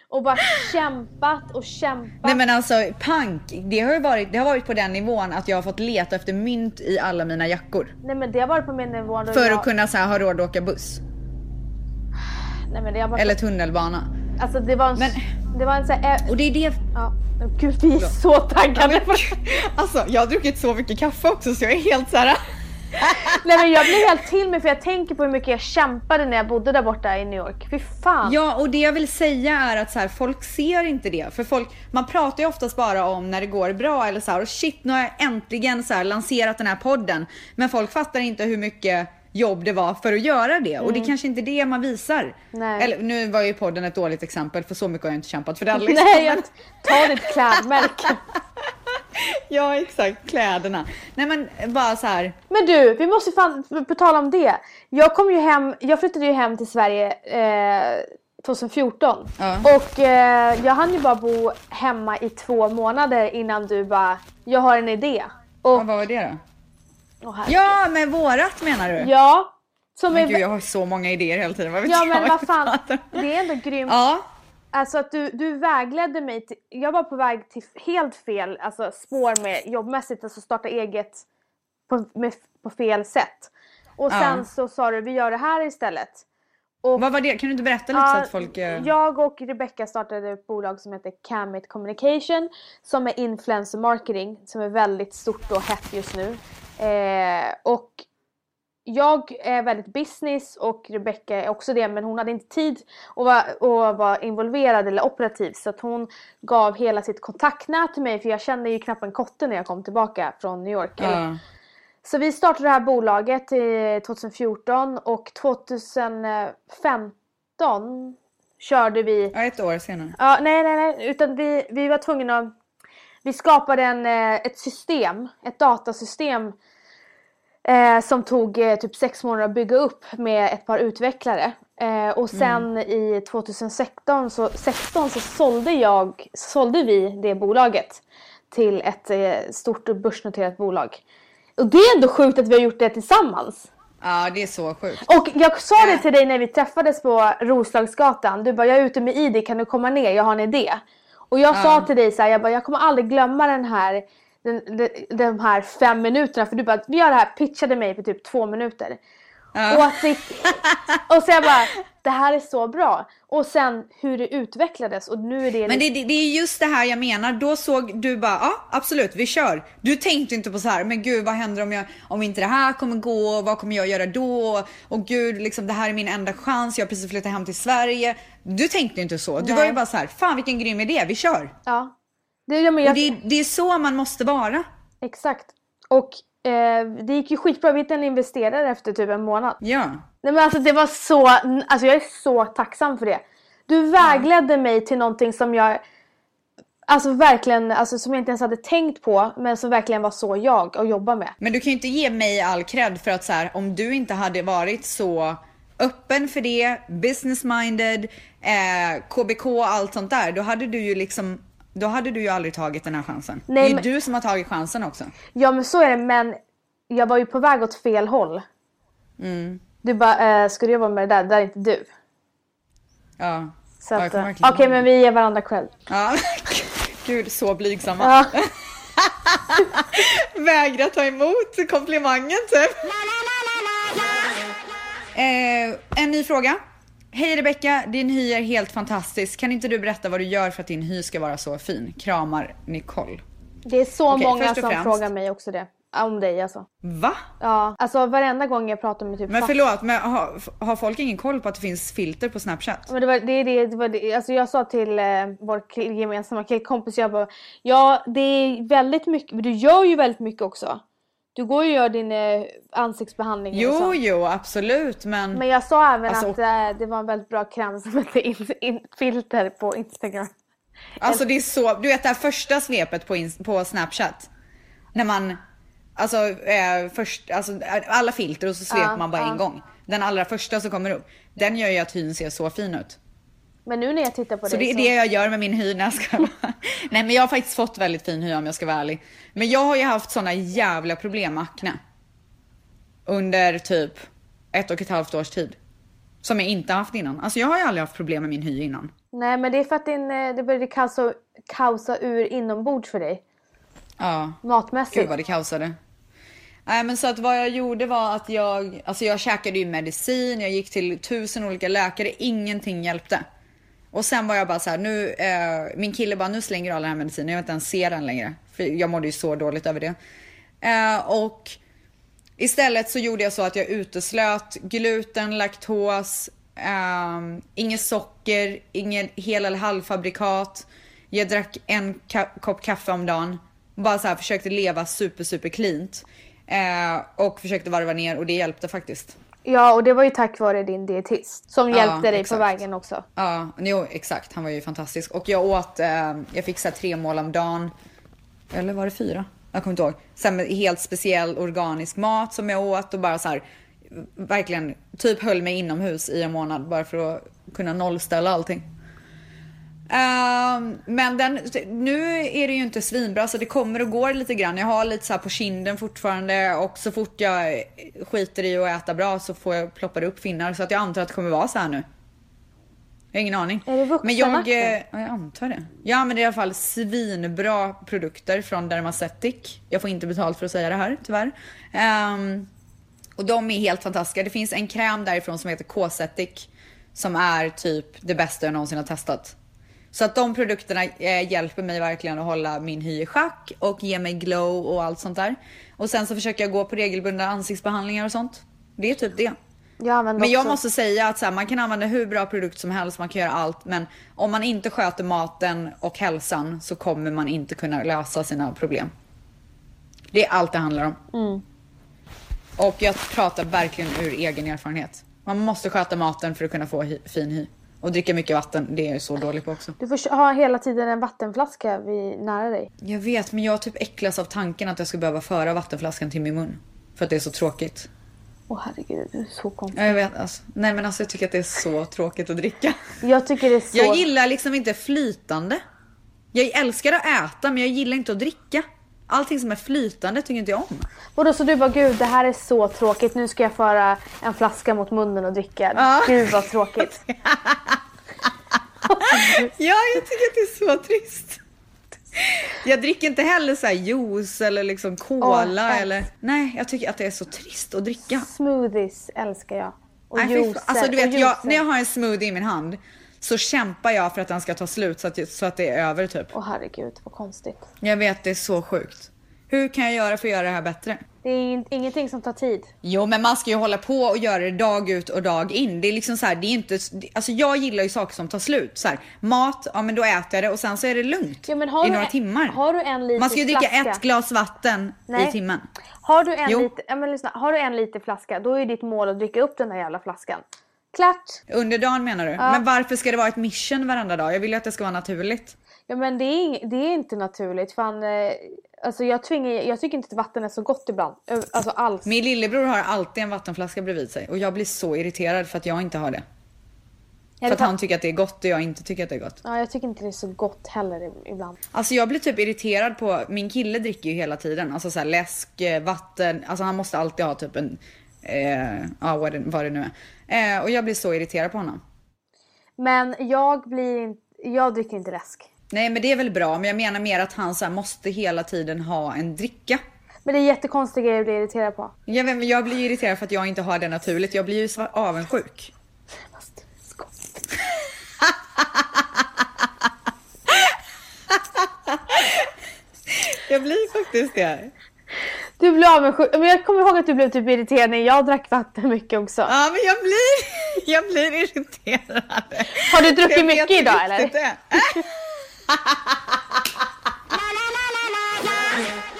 och bara kämpat och kämpat. Nej men alltså pank, det har ju varit, det har varit på den nivån att jag har fått leta efter mynt i alla mina jackor. Nej men det har varit på min nivå. För jag... att kunna så här, ha råd att åka buss. Nej, men det har varit... Eller tunnelbana. Alltså det var en... Men Det var en sån här... Och det är det... Ja. Gud, vi är så taggade. Alltså, jag har druckit så mycket kaffe också så jag är helt så här. Nej men jag blir helt till mig för jag tänker på hur mycket jag kämpade när jag bodde där borta i New York. Fy fan. Ja, och det jag vill säga är att så här, folk ser inte det. För folk, man pratar ju oftast bara om när det går bra eller så här, och shit, nu har jag äntligen så här, lanserat den här podden. Men folk fattar inte hur mycket jobb det var för att göra det. Och det är kanske inte det man visar. Nej. Eller nu var ju podden ett dåligt exempel för så mycket har jag inte kämpat för den. Liksom. Nej, jag tar ditt klädmärke. ja, exakt. Kläderna. Nej, men bara så här. Men du, vi måste fan, på tal om det. Jag kom ju hem, jag flyttade ju hem till Sverige eh, 2014. Ja. Och eh, jag hann ju bara bo hemma i två månader innan du bara, jag har en idé. Och, Ja, vad var det då? Herregud. Ja, med vårat menar du? ja. Som Men är, gud, jag har så många idéer hela tiden. Vad vet ja jag men vad fan, det är ändå grymt. Ja, Alltså att du, du vägledde mig till, jag var på väg till helt fel alltså spår med jobbmässigt, alltså starta eget på, med, på fel sätt. Och Ja. sen så sa du vi gör det här istället. Och vad var det? Kan du inte berätta lite så att folk... eh, Jag och Rebecca startade ett bolag som heter Camit Communication som är influencer marketing som är väldigt stort och hett just nu. Eh, och jag är väldigt business och Rebecca är också det men hon hade inte tid att vara, att vara involverad eller operativ så att hon gav hela sitt kontaktnät till mig för jag kände ju knappt en kotte när jag kom tillbaka från New York. Ja. så vi startade det här bolaget eh, 2014 och 2015 körde vi ja, ett år senare. Ja, nej, nej, nej, utan vi, vi var tvungna att... Vi skapade en, eh, ett system, ett datasystem eh, som tog eh, typ sex månader att bygga upp med ett par utvecklare. Eh, och sen i 2016 så, 16 så sålde jag, sålde vi det bolaget till ett eh, stort börsnoterat bolag. Och det är ändå sjukt att vi har gjort det tillsammans. Ja, det är så sjukt. Och jag sa det till dig när vi träffades på Roslagsgatan. Du bara, jag är ute med ID, kan du komma ner? Jag har en idé. Och jag sa till dig så här, jag bara, jag kommer aldrig glömma den här, den, de, de här fem minuterna. För du bara, vi gör det här, pitchade mig på typ två minuter. Och, att det, och så jag bara, det här är så bra. Och sen hur det utvecklades och nu är det... Men det, det, det är just det här jag menar. Då såg du bara, ja absolut, vi kör. Du tänkte inte på så här, men gud vad händer om, jag, om inte det här kommer gå? Vad kommer jag göra då? Och gud, liksom, det här är min enda chans. Jag har precis flyttat hem till Sverige. Du tänkte inte så. Du Nej. var ju bara så här, fan vilken grym idé, vi kör. Ja. Det, ja, jag, Och det, det är så man måste vara. Exakt. Och eh, det gick ju skitbra. Vi hittade en investerare efter typ en månad. Ja. Nej men alltså det var så, alltså jag är så tacksam för det. Du vägledde mig till någonting som jag, alltså verkligen, alltså som jag inte ens hade tänkt på men som verkligen var så jag att jobba med. Men du kan ju inte ge mig all cred för att så här, om du inte hade varit så öppen för det, business minded, eh, KBK och allt sånt där, då hade du ju liksom då hade du ju aldrig tagit den här chansen. Nej, det är men- du som har tagit chansen också. Ja men så är det men jag var ju på väg åt fel håll. Mm. Du bara, eh, ska du jobba med det där? Det där är inte du. Ja. Så Ja, att, eh, Okej ihåg men vi ger varandra cred. Ja. Gud, så blygsamma. Ja. Vägra ta emot komplimangen typ. Eh, en ny fråga. Hej Rebecka, din hy är helt fantastisk. Kan inte du berätta vad du gör för att din hy ska vara så fin? Kramar Nicole. Det är så Okej, många som främst. frågar mig också det. Om dig alltså. Va? Ja, alltså varenda gång jag pratar med typ Men förlåt, men har, har folk ingen koll på att det finns filter på Snapchat? Men det var det, det, det, var det. Alltså jag sa till eh, vår kill, gemensamma killkompis, jag bara, ja det är väldigt mycket, du gör ju väldigt mycket också. Du går ju och gör din eh, ansiktsbehandling Jo, sånt. jo, absolut, men... Men jag sa även Alltså- att eh, det var en väldigt bra kräm som hette in, in, filter på Instagram. Alltså det är så, du vet det här första svepet på, på Snapchat. När man, alltså, eh, först, alltså alla filter och så sveper Ja, man bara ja. en gång. Den allra första som kommer upp, den gör ju att hyn ser så fin ut. Men nu när jag tittar på Så dig det är det jag gör med min hy ska Nej men jag har faktiskt fått väldigt fin hy om jag ska vara ärlig. Men jag har ju haft såna jävla problem med akne. Under typ ett och ett halvt års tid. Som jag inte haft innan. Alltså jag har ju aldrig haft problem med min hy innan. Nej men det är för att din, eh, det började kaosa, kaosa ur inombords för dig. Ja. Matmässigt. Gud vad det kaosade. Nej men så att vad jag gjorde var att jag, alltså jag käkade ju medicin, jag gick till tusen olika läkare, ingenting hjälpte. Och sen var jag bara så här, nu, eh, min kille bara, nu slänger du all den här medicinen, jag vill inte ens se den längre. För jag mådde ju så dåligt över det. Eh, och istället så gjorde jag så att jag uteslöt gluten, laktos, eh, inget socker, ingen hel eller halvfabrikat. Jag drack en ka- kopp kaffe om dagen. Bara så här försökte leva super, super cleant. Eh, och försökte varva ner och det hjälpte faktiskt. Ja, och det var ju tack vare din dietist som Ja, hjälpte dig exakt. på vägen också. Ja, jo, exakt. Han var ju fantastisk. Och jag åt, eh, jag fick så tre mål om dagen. Eller var det fyra? Jag kommer inte ihåg. Sen med helt speciell organisk mat som jag åt och bara så här verkligen typ höll mig inomhus i en månad bara för att kunna nollställa allting. Ehm, men den, nu är det ju inte svinbra så det kommer och går lite grann. Jag har lite så här på kinden fortfarande och så fort jag skiter i att äta bra så får jag ploppa upp finnar så att jag antar att det kommer vara så här nu. Jag har ingen aning. Är det Men jag, vuxenakten? eh, ja, jag antar det. Jag använder i alla fall svinbra produkter från Dermacetic. Jag får inte betalt för att säga det här tyvärr. Ehm, och de är helt fantastiska. Det finns en kräm därifrån som heter K-Cetic. Som är typ det bästa jag någonsin har testat. Så att de produkterna eh, hjälper mig verkligen att hålla min hy i schack och ge mig glow och allt sånt där. Och sen så försöker jag gå på regelbundna ansiktsbehandlingar och sånt. Det är typ det. Jag Men jag också- måste säga att så här, man kan använda hur bra produkt som helst, man kan göra allt. Men om man inte sköter maten och hälsan så kommer man inte kunna lösa sina problem. Det är allt det handlar om. Mm. Och jag pratar verkligen ur egen erfarenhet. Man måste sköta maten för att kunna få hy, fin hy. Och dricka mycket vatten, det är jag så dålig på också. Du får ha hela tiden en vattenflaska vid, nära dig. Jag vet, men jag typ äcklas av tanken att jag ska behöva föra vattenflaskan till min mun. För att det är så tråkigt. Åh herregud, du är så konstig. Ja, jag vet alltså. Nej men alltså jag tycker att det är så tråkigt att dricka. Jag tycker det är så... Jag gillar liksom inte flytande. Jag älskar att äta men jag gillar inte att dricka. Allting som är flytande tycker inte jag om. Vadå så du bara gud det här är så tråkigt, nu ska jag föra en flaska mot munnen och dricka. Ja. Gud vad tråkigt. Ja, jag tycker att det är så trist. Jag dricker inte heller så här juice eller liksom cola Åh, eller... Nej, jag tycker att det är så trist att dricka. Smoothies älskar jag. Och Nej, juicer. alltså du vet, jag, när jag har en smoothie i min hand så kämpar jag för att den ska ta slut så att, så att det är över typ. Åh herregud vad konstigt. Jag vet, det är så sjukt. Hur kan jag göra för att göra det här bättre? Det är in- ingenting som tar tid. Jo, men man ska ju hålla på och göra det dag ut och dag in. Det är liksom så här, det är inte, alltså jag gillar ju saker som tar slut. Så här, mat, ja men då äter jag det och sen så är det lugnt har i du några en- timmar. har du en liter man ska ju dricka flaska? ett glas vatten Nej. i timmen. Har du en Jo. liter, ja, men lyssna, har du en liter flaska då är ditt mål att dricka upp den där jävla flaskan. Klart! Under dagen menar du? Men varför ska det vara ett mission varenda dag? Jag vill ju att det ska vara naturligt. Ja men det är, det är inte naturligt. Fan, eh, alltså jag, tvingar, jag tycker inte att vatten är så gott ibland. Alltså alls. Min lillebror har alltid en vattenflaska bredvid sig och jag blir så irriterad för att jag inte har det. Ja, För att han tycker att det är gott och jag inte tycker att det är gott. Ja, jag tycker inte det är så gott heller ibland. Alltså jag blir typ irriterad på, min kille dricker ju hela tiden. Alltså så här läsk, eh, vatten, alltså han måste alltid ha typ en, eh, ja vad det, vad det nu är. Eh, och jag blir så irriterad på honom. Men jag blir jag dricker inte läsk. Nej men det är väl bra, men jag menar mer att han så här, måste hela tiden ha en dricka. Men det är jättekonstiga grejer att bli irriterad på. Jag, vet, jag blir irriterad för att jag inte har det naturligt. Jag blir ju så avundsjuk. Fast. Jag blir faktiskt det. Du blir avundsjuk. Men jag kommer ihåg att du blev typ irriterad när jag drack vatten mycket också. Ja men jag blir, jag blir irriterad. Har du druckit Jag mycket idag eller?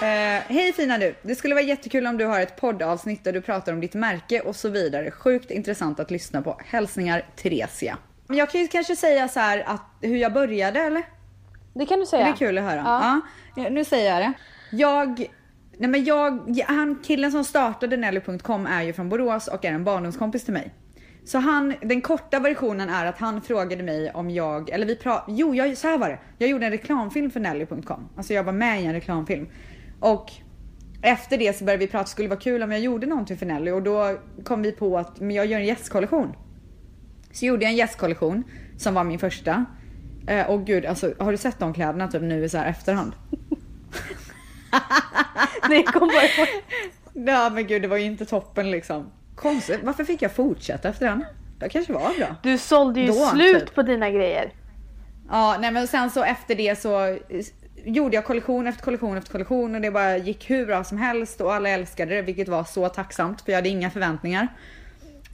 Eh, Hej fina du! Det skulle vara jättekul om du har ett poddavsnitt där du pratar om ditt märke och så vidare. Sjukt intressant att lyssna på. Hälsningar Theresia. Jag kan ju kanske säga så här att hur jag började eller? Det kan du säga. Det är kul att höra. Ja. Ja. nu säger jag det. Jag, nej men jag, han killen som startade Nelly.com är ju från Borås och är en barndomskompis till mig. Så han, den korta versionen är att han frågade mig om jag, eller vi pratade, jo jag, så här var det. Jag gjorde en reklamfilm för Nelly.com. Alltså jag var med i en reklamfilm. Och efter det så började vi prata, skulle det vara kul om jag gjorde någonting för Nelly och då kom vi på att men jag gör en gästkollektion. Så gjorde jag en gästkollektion som var min första. Eh, och gud, alltså har du sett de kläderna typ nu i så här efterhand? Nej, kom bara ihåg. Ja men gud det var ju inte toppen liksom. Konstigt, varför fick jag fortsätta efter den? Det kanske var bra. Du sålde ju Då, slut typ. på dina grejer. Ja, nej men sen så efter det så eh, gjorde jag kollektion efter kollektion efter kollektion och det bara gick hur bra som helst och alla älskade det vilket var så tacksamt för jag hade inga förväntningar.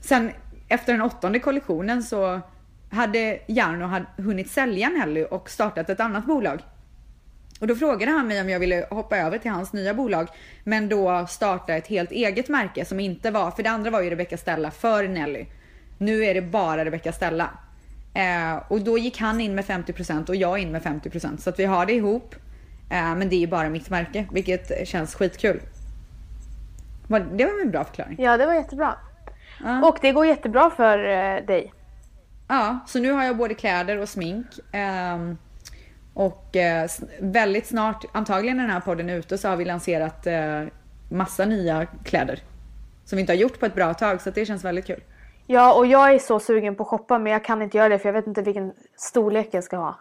Sen efter den åttonde kollektionen så hade Jarno hunnit sälja Nelly och startat ett annat bolag. Och då frågade han mig om jag ville hoppa över till hans nya bolag, men då starta ett helt eget märke som inte var, för det andra var ju Rebecca Stella för Nelly. Nu är det bara Rebecca Stella. Eh, och då gick han in med 50% och jag in med 50% så att vi har det ihop. Eh, men det är ju bara mitt märke, vilket känns skitkul. Det var en bra förklaring. Ja, det var jättebra. Ja. Och det går jättebra för eh, dig. Ja, så nu har jag både kläder och smink. Ehm, och eh, väldigt snart, antagligen när den här podden är ute, så har vi lanserat eh, massa nya kläder. Som vi inte har gjort på ett bra tag, så det känns väldigt kul. Ja, och jag är så sugen på att shoppa men jag kan inte göra det för jag vet inte vilken storlek jag ska ha.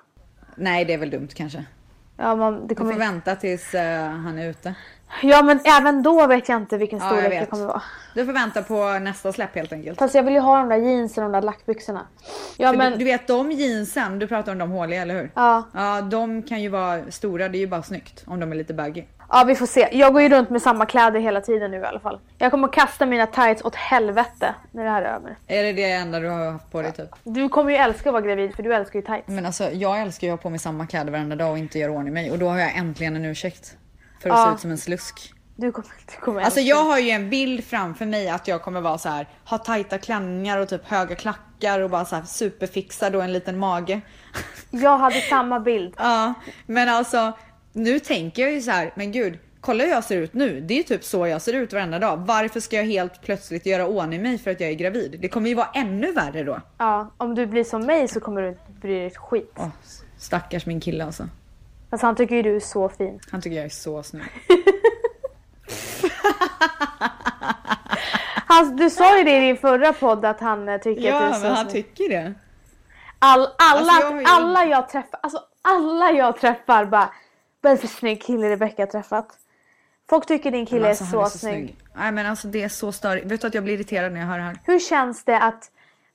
Nej, det är väl dumt kanske. Ja, man, det Du får kommer... vänta tills eh, han är ute. Ja, men även då vet jag inte vilken Ja, storlek vet. det kommer vara. Du får vänta på nästa släpp helt enkelt. Fast jag vill ju ha de där jeansen och de där lackbyxorna. Ja, För men... du, du vet de jeansen, du pratar om de håliga eller hur? Ja. Ja, de kan ju vara stora, det är ju bara snyggt om de är lite baggy. ja, vi får se. Jag går ju runt med samma kläder hela tiden nu i alla fall. Jag kommer kasta mina tights åt helvete när det här är över. Är det det enda du har haft på dig typ? Du kommer ju älska att vara gravid för du älskar ju tights. Men alltså jag älskar ju att ha på mig samma kläder varenda dag och inte göra ordning mig och då har jag äntligen en ursäkt. För att Ja. se ut som en slusk. Du kommer, du kommer Alltså jag har ju en bild framför mig att jag kommer vara så här, ha tajta klänningar och typ höga klackar och bara så här superfixad och en liten mage. Jag hade samma bild. Ja, men alltså nu tänker jag ju så här, men gud, kolla hur jag ser ut nu. Det är ju typ så jag ser ut varenda dag. Varför ska jag helt plötsligt göra ordning mig för att jag är gravid? Det kommer ju vara ännu värre då. Ja, om du blir som mig så kommer du inte bry dig ett skit. Åh, stackars min kille alltså. Fast han tycker ju du är så fin. Han tycker jag är så snygg. Han, du sa ju det i din förra podd att han eh, tycker att du är Ja, så men han snygg. tycker det. All, alla, Alltså, jag ju- alla jag träffar, alltså alla jag träffar bara Vad är det för snygg kille Rebecca har träffat? Folk tycker din kille alltså, är, han så snygg. Nej men alltså det är så störigt. Vet du att jag blir irriterad när jag hör det här? Hur känns det att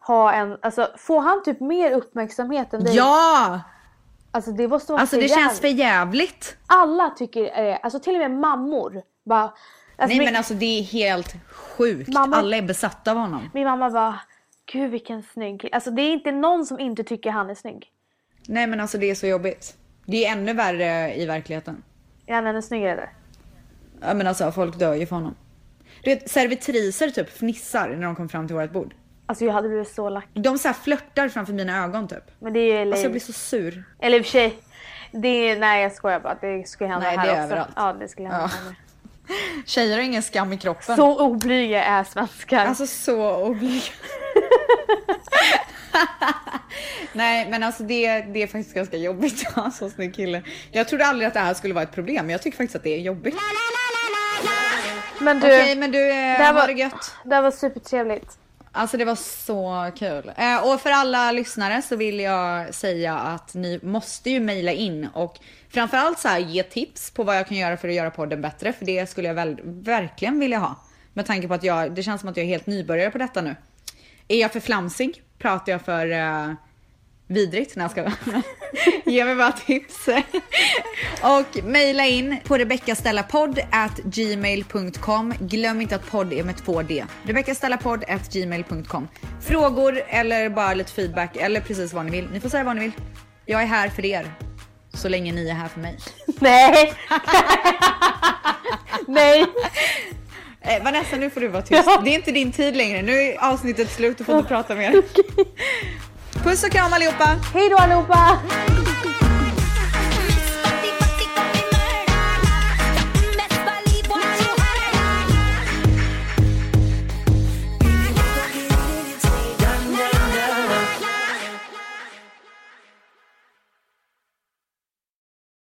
ha en, alltså får han typ mer uppmärksamhet än dig? Ja! Alltså det vara Alltså för det känns för jävligt. jävligt. Alla tycker det, alltså till och med mammor bara alltså, Nej min, men alltså det är helt sjukt. Mamma- Alla är besatta av honom. min mamma bara Gud vilken snygg. Alltså det är inte någon som inte tycker han är snygg. Nej men alltså det är så jobbigt. Det är ännu värre i verkligheten. Är han ännu snyggare där? Ja men alltså folk dör ju för honom. Du vet servitriser typ fnissar när de kommer fram till vårt bord. Alltså jag hade blivit så lack. De så här flörtar framför mina ögon typ. Men det är ju Alltså jag blir så sur. Eller i och för sig. Det är, nej jag skojar bara. Det skulle hända Nej, här det är också. överallt. Ja det skulle hända Ja. här. Tjejer har ingen skam i kroppen. Så oblyga är svenskar. Alltså så oblyga. Nej men alltså det, det är faktiskt ganska jobbigt att ha en så snygg kille. Jag trodde aldrig att det här skulle vara ett problem men jag tycker faktiskt att det är jobbigt. men du, Okej men du, eh, här var- ha det gött. det här var supertrevligt. Alltså det var så kul. Eh, och för alla lyssnare så vill jag säga att ni måste ju mejla in och framförallt så här ge tips på vad jag kan göra för att göra podden bättre. För det skulle jag väl, verkligen vilja ha. Med tanke på att jag, det känns som att jag är helt nybörjare på detta nu. Är jag för flamsig? Pratar jag för eh, vidrigt? Nej jag ska Ge mig bara tips. och mejla in på gmail.com. Glöm inte att podd är med två D. Gmail.com. Frågor eller bara lite feedback eller precis vad ni vill. Ni får säga vad ni vill. Jag är här för er. Så länge ni är här för mig. Nej! Nej! Eh, Vanessa nu får du vara tyst. Ja. Det är inte din tid längre. Nu är avsnittet slut. Du får inte prata mer. Puss och kram allihopa! Hej då allihopa!